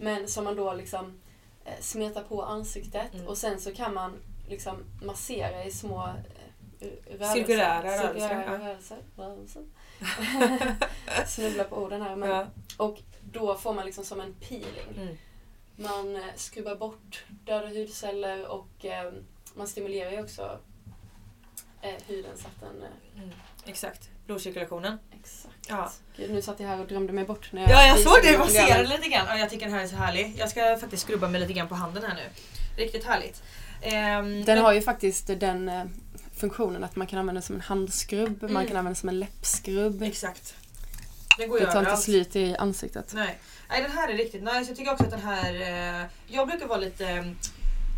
Men som man då liksom eh, smetar på ansiktet Mm. och sen så kan man liksom massera i små eh, rörelser. Cirkulära rörelser, Cirkulära rörelser. (laughs) rörelser. Snubblar på orden här. Men, Ja. Och då får man liksom som en peeling. Mm. Man eh, skrubbar bort döda hudceller och eh, man stimulerar ju också eh, huden så att den... Eh, Mm. Exakt. Blodcirkulationen. exakt. Ja. Gud, nu satt jag här och drömde mig bort när jag Ja jag såg det, programmet. den lite grann. Ja, jag tycker den här är så härlig. Jag ska faktiskt skrubba mig lite grann på handen här nu. Riktigt härligt. Ehm, Den har ju faktiskt den eh, funktionen att man kan använda den som en handskrubb, man Mm. kan använda den som en läppskrubb. Exakt. Den går Det tar inte överallt. slut i ansiktet. Nej. Nej den här är riktigt nice. Jag tycker också att den här... Eh, jag brukar vara lite... eh,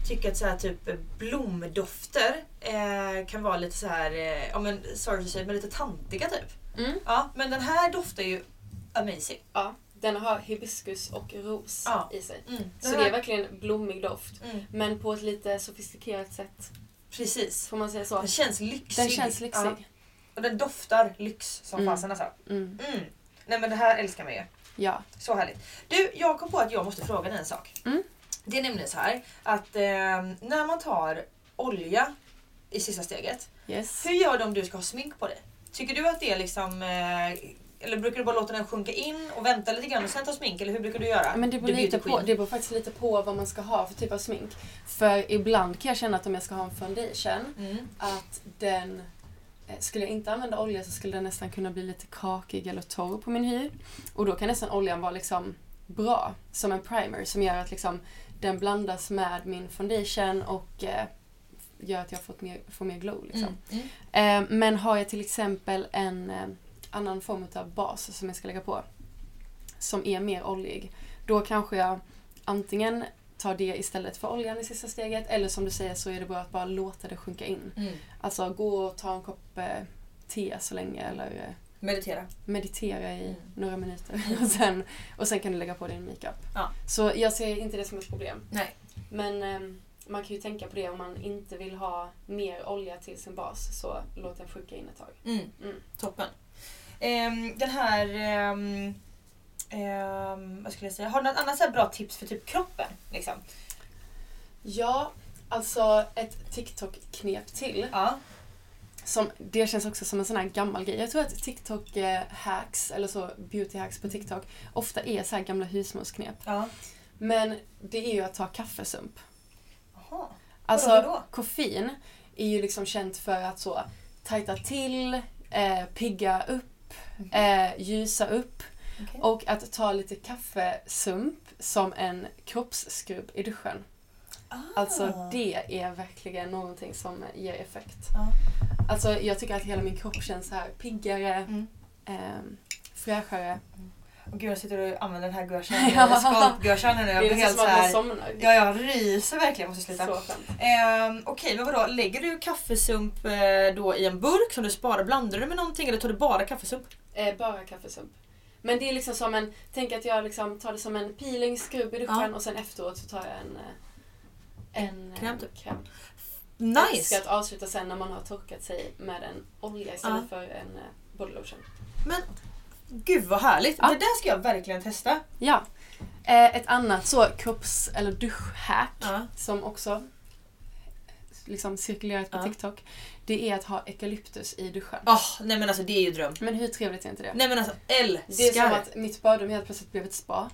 Tycka att så här, typ blomdofter eh, kan vara lite så här, eh, ja men sorry to say, men lite tantiga typ. Mm. Ja, men den här doftar ju amazing. Ja, den har hibiskus och ros Ja. i sig. Mm. Så det är verkligen blommig doft. Mm. Men på ett lite sofistikerat sätt. Precis. Får man säga så? Den känns lyxig. Den känns lyxig. Ja. Och den doftar lyx som Mm. fasen alltså. Mm. Mm. Nej men det här älskar man ju. Ja. Så härligt. Du, jag kom på att jag måste fråga dig en sak. Mm. Det är nämligen så här att eh, när man tar olja i sista steget. Yes. Hur gör du om du ska ha smink på dig? Tycker du att det är liksom... Eh, eller brukar du bara låta den sjunka in och vänta lite grann och sen ta smink? Eller hur brukar du göra? Men det beror, lite på, det beror faktiskt lite på vad man ska ha för typ av smink. För ibland kan jag känna att om jag ska ha en foundation, Mm. att den... eh, Skulle jag inte använda olja så skulle den nästan kunna bli lite kakig eller torr på min hy. Och då kan nästan oljan vara liksom bra som en primer som gör att liksom den blandas med min foundation och eh, gör att jag fått mer, får mer glow. Liksom. Mm. Mm. Eh, men har jag till exempel en eh, annan form av bas som jag ska lägga på som är mer oljig. Då kanske jag antingen tar det istället för oljan i sista steget eller som du säger så är det bra att bara låta det sjunka in. Mm. Alltså gå och ta en kopp eh, te så länge eller eh, Meditera. meditera i Mm. några minuter (laughs) och sen, och sen kan du lägga på din makeup. Ja. Så jag ser inte det som ett problem. Nej. Men ehm, man kan ju tänka på det om man inte vill ha mer olja till sin bas så låt den sjunka in ett tag. Mm. Mm. Toppen. Ehm, den här... ehm, ehm, vad skulle jag säga? Har du något annat så bra tips för typ kroppen? Liksom? Ja, alltså ett TikTok-knep till. Ja. Som, det känns också som en sån här gammal grej. Jag tror att TikTok-hacks, eller så beauty-hacks på TikTok, ofta är så här gamla husmorsknep. ja. Men det är ju att ta kaffesump. Jaha. Alltså då? koffein är ju liksom känt för att så tajta till, eh, pigga upp, eh, ljusa upp. Okej. och att ta lite kaffesump som en kroppsskrubb i duschen. Alltså det är verkligen någonting som ger effekt. Ja. Alltså jag tycker att hela min kropp känns så här piggare, Mm. ehm, fräschare. Och gud jag sitter och använder den här (laughs) gushan, Ja. skalpgushan nu. Jag är blir helt så här. Ja, jag ryser verkligen. Jag måste sluta. Ehm, Okej, men vadå? Lägger du kaffesump eh, då i en burk som du sparar? Blandar du med någonting eller tar du bara kaffesump? Eh, bara kaffesump. Men det är liksom som en, tänk att jag liksom tar det som en peelingskrubb i duschen Ja. och sen efteråt så tar jag en, eh, en Kräm eh, typ. kräm. Jag älskar Nice! att avsluta sen när man har torkat sig med en olja istället för en eh, bodylotion. Men gud vad härligt! Ja. Det där ska jag verkligen testa. Ja. Eh, ett annat så kropps eller duschhack Ja. som också liksom cirkulerat på Ja. TikTok. Det är att ha eukalyptus i duschen. Åh, nej men alltså det är ju dröm. Men hur trevligt är inte det? Nej men alltså älskar! Det är som att mitt badrum helt plötsligt blev ett spa.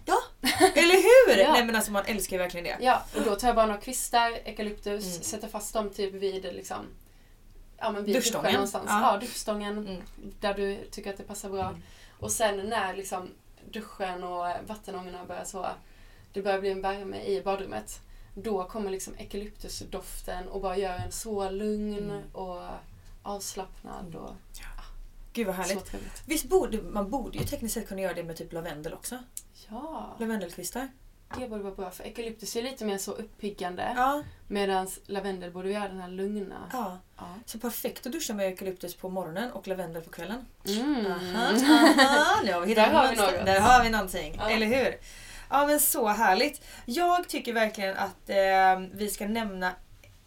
Eller hur? (laughs) Ja. Nej men alltså man älskar verkligen det. Ja, och då tar jag bara några kvistar, eukalyptus, Mm. sätter fast dem typ vid liksom Ja men vid Duschstången. duschen någonstans. Ja. Ja, duschstången. Mm. Där du tycker att det passar bra. Mm. Och sen när liksom duschen och vattenångorna börjar så det börjar bli en värme i badrummet. Då kommer liksom eukalyptusdoften och bara gör en så lugn Mm. och avslappnad och Gud vad härligt. Visst borde man borde ju tekniskt sett kunna göra det med typ lavendel också? Ja, Lavendelkvistar. Det borde vara bra för eukalyptus är lite mer så uppiggande Ja. medan lavendel borde göra den här lugna. ja. Ja. Så perfekt att duscha med eukalyptus på morgonen och lavendel på kvällen. Mm. Aha, aha, nu har vi hittat Där har vi något. Där har vi någonting, Ja. eller hur? Ja men så härligt. Jag tycker verkligen att eh, vi ska nämna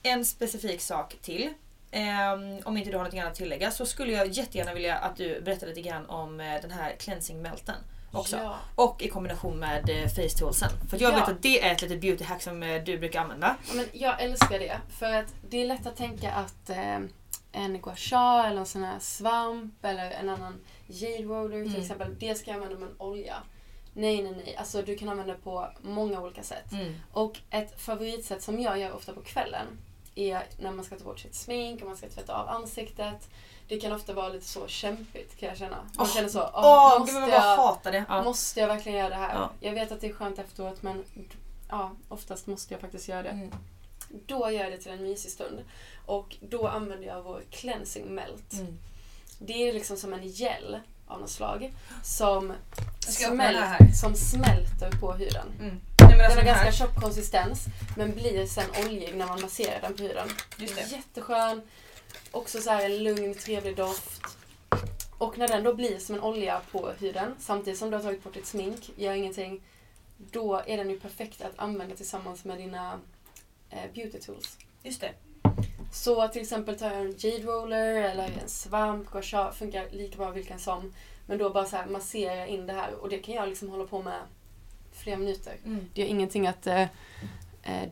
en specifik sak till. Eh, om inte du har något annat att tillägga så skulle jag jättegärna vilja att du berättar lite grann om eh, den här cleansing melten också. Ja. Och i kombination med eh, face toolsen. För jag Ja. vet att det är ett litet beauty hack som eh, du brukar använda. Ja, Men jag älskar det. För att det är lätt att tänka att eh, en gua sha eller en sån här svamp eller en annan jade roller till Mm. exempel. Det ska jag använda med en olja. Nej, nej, nej. Alltså du kan använda det på många olika sätt. Mm. Och ett favoritsätt som jag gör ofta på kvällen är när man ska ta bort sitt smink och man ska tvätta av ansiktet. Det kan ofta vara lite så kämpigt kan jag känna. Man Åh, känner så, åh, Åh, måste jag jag hatar det. Ja. Måste jag verkligen göra det här? Ja. Jag vet att det är skönt efteråt men ja, oftast måste jag faktiskt göra det. Mm. Då gör jag det till en mysig stund. Och då använder jag vår cleansing melt. Mm. Det är liksom som en gel av något slag som, Jag ska öppna den smäl- här. som smälter på huden. Mm. Men Den alltså har den här- ganska tjock konsistens men blir sen oljig när man masserar den på huden. Jätteskön. Också så en lugn, trevlig doft. Och när den då blir som en olja på huden samtidigt som du har tagit bort ditt smink, gör ingenting. Då är den ju perfekt att använda tillsammans med dina eh, beauty tools. Just det. Så till exempel tar jag en jade roller eller en svamp, gua sha, funkar lika bra vilken som. Men då bara så här massera in det här och det kan jag liksom hålla på med flera minuter. Mm. Det är ingenting att eh, eh,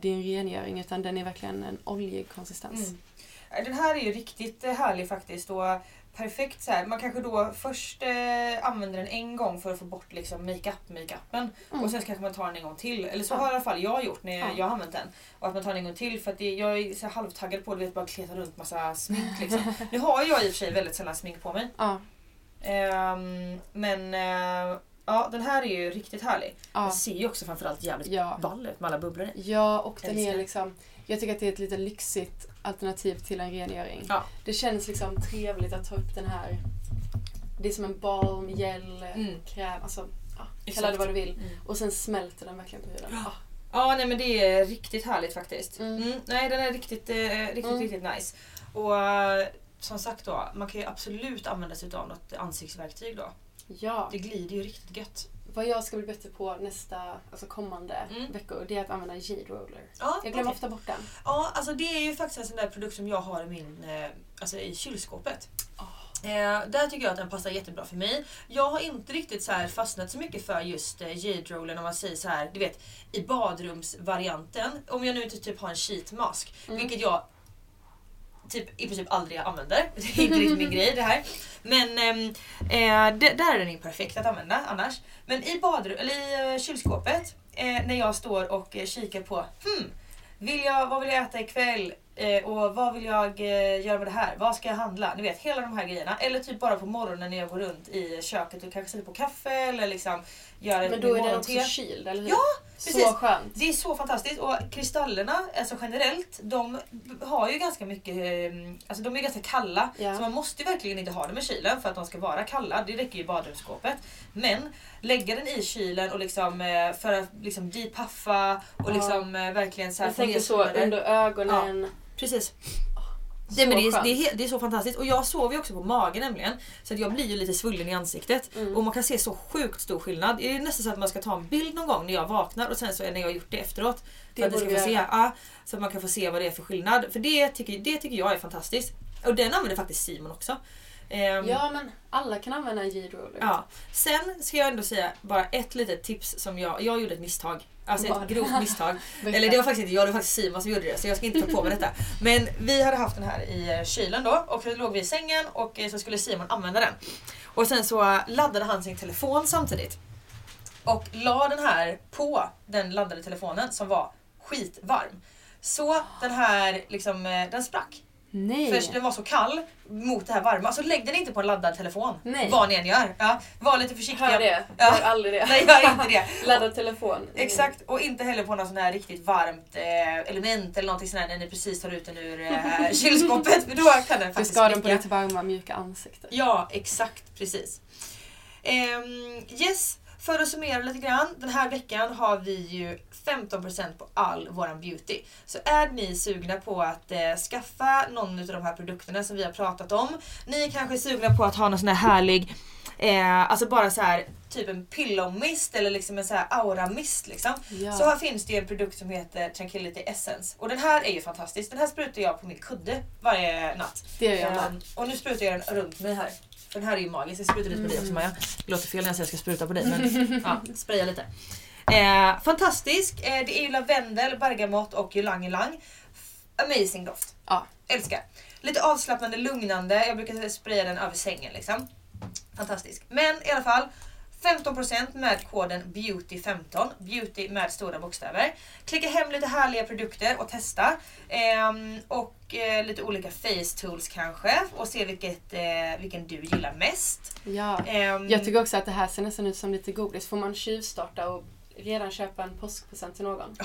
det är en rengöring utan den är verkligen en oljig konsistens. Mm. Eh, Den här är ju riktigt härlig faktiskt. Och perfekt så här. Man kanske då först eh, använder den en gång för att få bort liksom makeup makeupen Mm. och sen kanske man tar den en gång till. Eller så Ja. har i alla fall jag gjort när Ja. jag har använt den. Och att man tar den en gång till för att det, jag är så halvtaggad på vet bara kleta runt massa smink liksom. (laughs) nu har jag i och för sig väldigt sällan smink på mig. Ja, Ehm, men eh, ja, den här är ju riktigt härlig. ja, Den ser ju också framförallt jävligt Ja. ball ut med alla bubblor i. ja, och den är liksom... Jag tycker att det är ett lite lyxigt alternativ till en rengöring. Ja. Det känns liksom trevligt att ta upp den här... Det är som en balm, gel, Mm. kräm, alltså ja, kalla det vad du vill. Mm. Och sen smälter den verkligen på huden. Ah, Ja, nej men det är riktigt härligt faktiskt. Mm. Mm. nej, den är riktigt, eh, riktigt, Mm. riktigt nice. Och eh, som sagt då, man kan ju absolut använda sig av något ansiktsverktyg då. Ja. Det glider ju riktigt gött. Vad jag ska bli bättre på nästa, alltså kommande Mm. veckor, det är att använda jade roller. Ja, Jag glömmer okej. ofta bort den. Ja, alltså det är ju faktiskt en sån där produkt som jag har i min, eh, alltså i kylskåpet. Eh, där tycker jag att den passar jättebra för mig. Jag har inte riktigt så fastnat så mycket för just eh, jade rollen om man säger så här, du vet i badrumsvarianten. Om jag nu inte typ har en sheet mask, Mm. vilket jag typ, i princip aldrig använder. (laughs) Det är inte riktigt min (laughs) grej det här. Men ehm, eh, det, där är den ju perfekt att använda annars. Men i, badrum, eller i eh, kylskåpet, eh, när jag står och eh, kikar på hmm, Vill jag, vad vill jag äta ikväll? Eh, och vad vill jag eh, göra med det här? Vad ska jag handla? Ni vet, hela de här grejerna. Eller typ bara på morgonen när jag går runt i köket och kanske sätter på kaffe eller liksom gör Men då är den också kyld, eller hur? Ja, precis. Så skönt. Det är så fantastiskt och kristallerna, alltså generellt, de har ju ganska mycket, eh, alltså de är ganska kalla. Ja. Så man måste ju verkligen inte ha dem i kylen för att de ska vara kalla. Det räcker ju i badrumsskåpet. Men lägga den i kylen och liksom eh, för att liksom depuffa och Ja. liksom eh, verkligen så här Jag tänker så under ögonen. Precis. Det, men det, är, det, är, det är så fantastiskt och jag sover ju också på magen nämligen. Så att jag blir ju lite svullen i ansiktet. Mm. Och man kan se så sjukt stor skillnad. Det är nästan så att man ska ta en bild någon gång när jag vaknar och sen så när jag har gjort det efteråt. Det För att, ska få se, ja, så att man kan få se vad det är för skillnad. För det tycker, det tycker jag är fantastiskt. Och den använder faktiskt Simon också. Ehm, Ja men alla kan använda en J-roller. Ja. Sen ska jag ändå säga bara ett litet tips som jag, jag gjorde ett misstag. Alltså Vad? ett grovt misstag. (laughs) Eller det var faktiskt inte jag, det var faktiskt Simon som gjorde det så jag ska inte ta på mig detta. Men vi hade haft den här i eh, kylen då och så låg vi i sängen och eh, så skulle Simon använda den. Och sen så laddade han sin telefon samtidigt. Och la den här på den laddade telefonen som var skitvarm. Så den här liksom, eh, den sprack. Nej. För den var så kall mot det här varma. Så lägg den inte på en laddad telefon. Nej. Vad ni än gör. Ja, var lite försiktiga. Hör det. Ja. Gör aldrig det. Nej, gör inte det. (laughs) Ladda telefon. Mm. Exakt, och inte heller på något sån här riktigt varmt eh, element eller någonting sånt här när ni precis tar ut den ur eh, (laughs) kylskåpet. För då kan den Du faktiskt ska ha den på lite varma mjuka ansikten. Ja, exakt precis. Ehm, yes, för att summera lite grann. Den här veckan har vi ju 15% på all våran beauty. Så är ni sugna på att eh, skaffa någon av de här produkterna som vi har pratat om. Ni är kanske sugna på att ha någon sån här härlig, eh, alltså bara så här typ en pillow mist eller liksom en så här aura mist liksom. Ja. Så här finns det ju en produkt som heter Tranquility Essence. Och den här är ju fantastisk. Den här sprutar jag på min kudde varje natt. Det gör jag. Ehm, och nu sprutar jag den runt mig här. Den här är ju magisk. Jag sprutar lite på dig också Maja. Det låter fel när jag säger att jag ska spruta på dig men (laughs) ja, spraya lite. Eh, fantastisk. Eh, det är ju lavendel, bergamott och ylang ylang. Amazing doft. Ja. Älskar. Lite avslappnande, lugnande. Jag brukar spraya den över sängen liksom. Fantastisk. Men i alla fall 15% med koden BEAUTY15. Beauty med stora bokstäver. Klicka hem lite härliga produkter och testa. Ehm, och eh, lite olika face tools kanske. Och se vilket, eh, vilken du gillar mest. Ja. Ehm, Jag tycker också att det här ser nästan ut som lite godis. Får man tjuvstarta och redan köpa en påskpresent till någon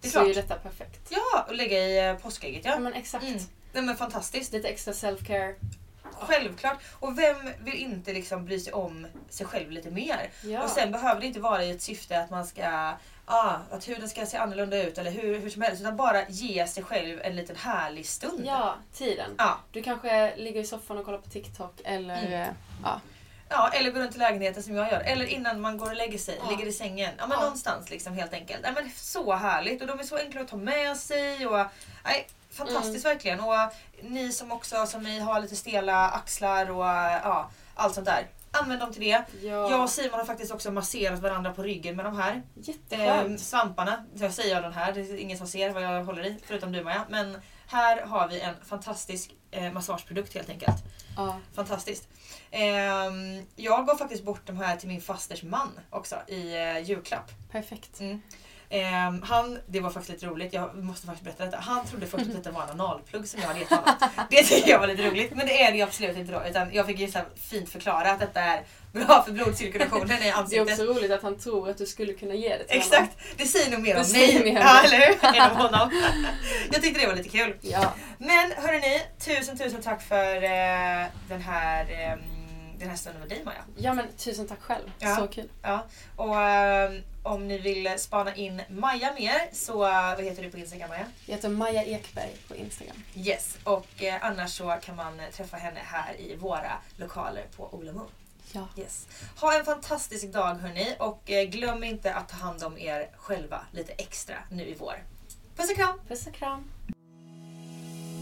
det är så är ju klart. detta perfekt. Ja, och lägga i eh, påskägget ja. Ja men exakt. Mm. Nej men fantastiskt. Lite extra self-care. Självklart. Och vem vill inte liksom bry sig om sig själv lite mer? Ja. Och sen behöver det inte vara i ett syfte att man ska ah, att huden ska se annorlunda ut eller hur, hur som helst. Utan bara ge sig själv en liten härlig stund. Ja, tiden. Ja. Du kanske ligger i soffan och kollar på TikTok eller Mm. ja. Ja, eller gå runt i lägenheten som jag gör. Eller innan man går och lägger sig, Ja. ligger i sängen. Ja, men Ja. någonstans liksom helt enkelt. Ja, men så härligt och de är så enkla att ta med sig. Och, nej, fantastiskt Mm. verkligen. Och ni som också som ni har lite stela axlar och ja, allt sånt där. Använd dem till det. Ja. Jag och Simon har faktiskt också masserat varandra på ryggen med de här. Eh, svamparna. Jag säger den här, det är ingen som ser vad jag håller i förutom du Maja. Men här har vi en fantastisk eh, massageprodukt helt enkelt. Ja. Fantastiskt. Ehm, jag gav faktiskt bort de här till min fasters man också i eh, julklapp. Perfekt. Mm. Ehm, han, det var faktiskt lite roligt, jag måste faktiskt berätta detta. Han trodde först att detta var en analplugg som jag hade gett honom. Det tycker jag var lite roligt. Men det är det ju absolut inte då. Utan jag fick ju så fint förklara att detta är bra för blodcirkulationen i Det är ansiktet. också roligt att han tror att du skulle kunna ge det till Exakt, det säger nog mer Det om mig. Ja, eller hur? Än om honom. Jag tyckte det var lite kul. Ja. Men hörrni, tusen tusen tack för eh, den här eh, den här stunden med dig Maja. ja men tusen tack själv. Ja. Så kul. Ja. Och eh, om ni vill spana in Maja mer så eh, vad heter du på Instagram Maja? Jag heter Maja Ekberg på Instagram. Yes, och eh, annars så kan man träffa henne här i våra lokaler på Moon. Ja. Yes. Ha en fantastisk dag hörni och eh, glöm inte att ta hand om er själva lite extra nu i vår. Puss och kram! Puss och kram.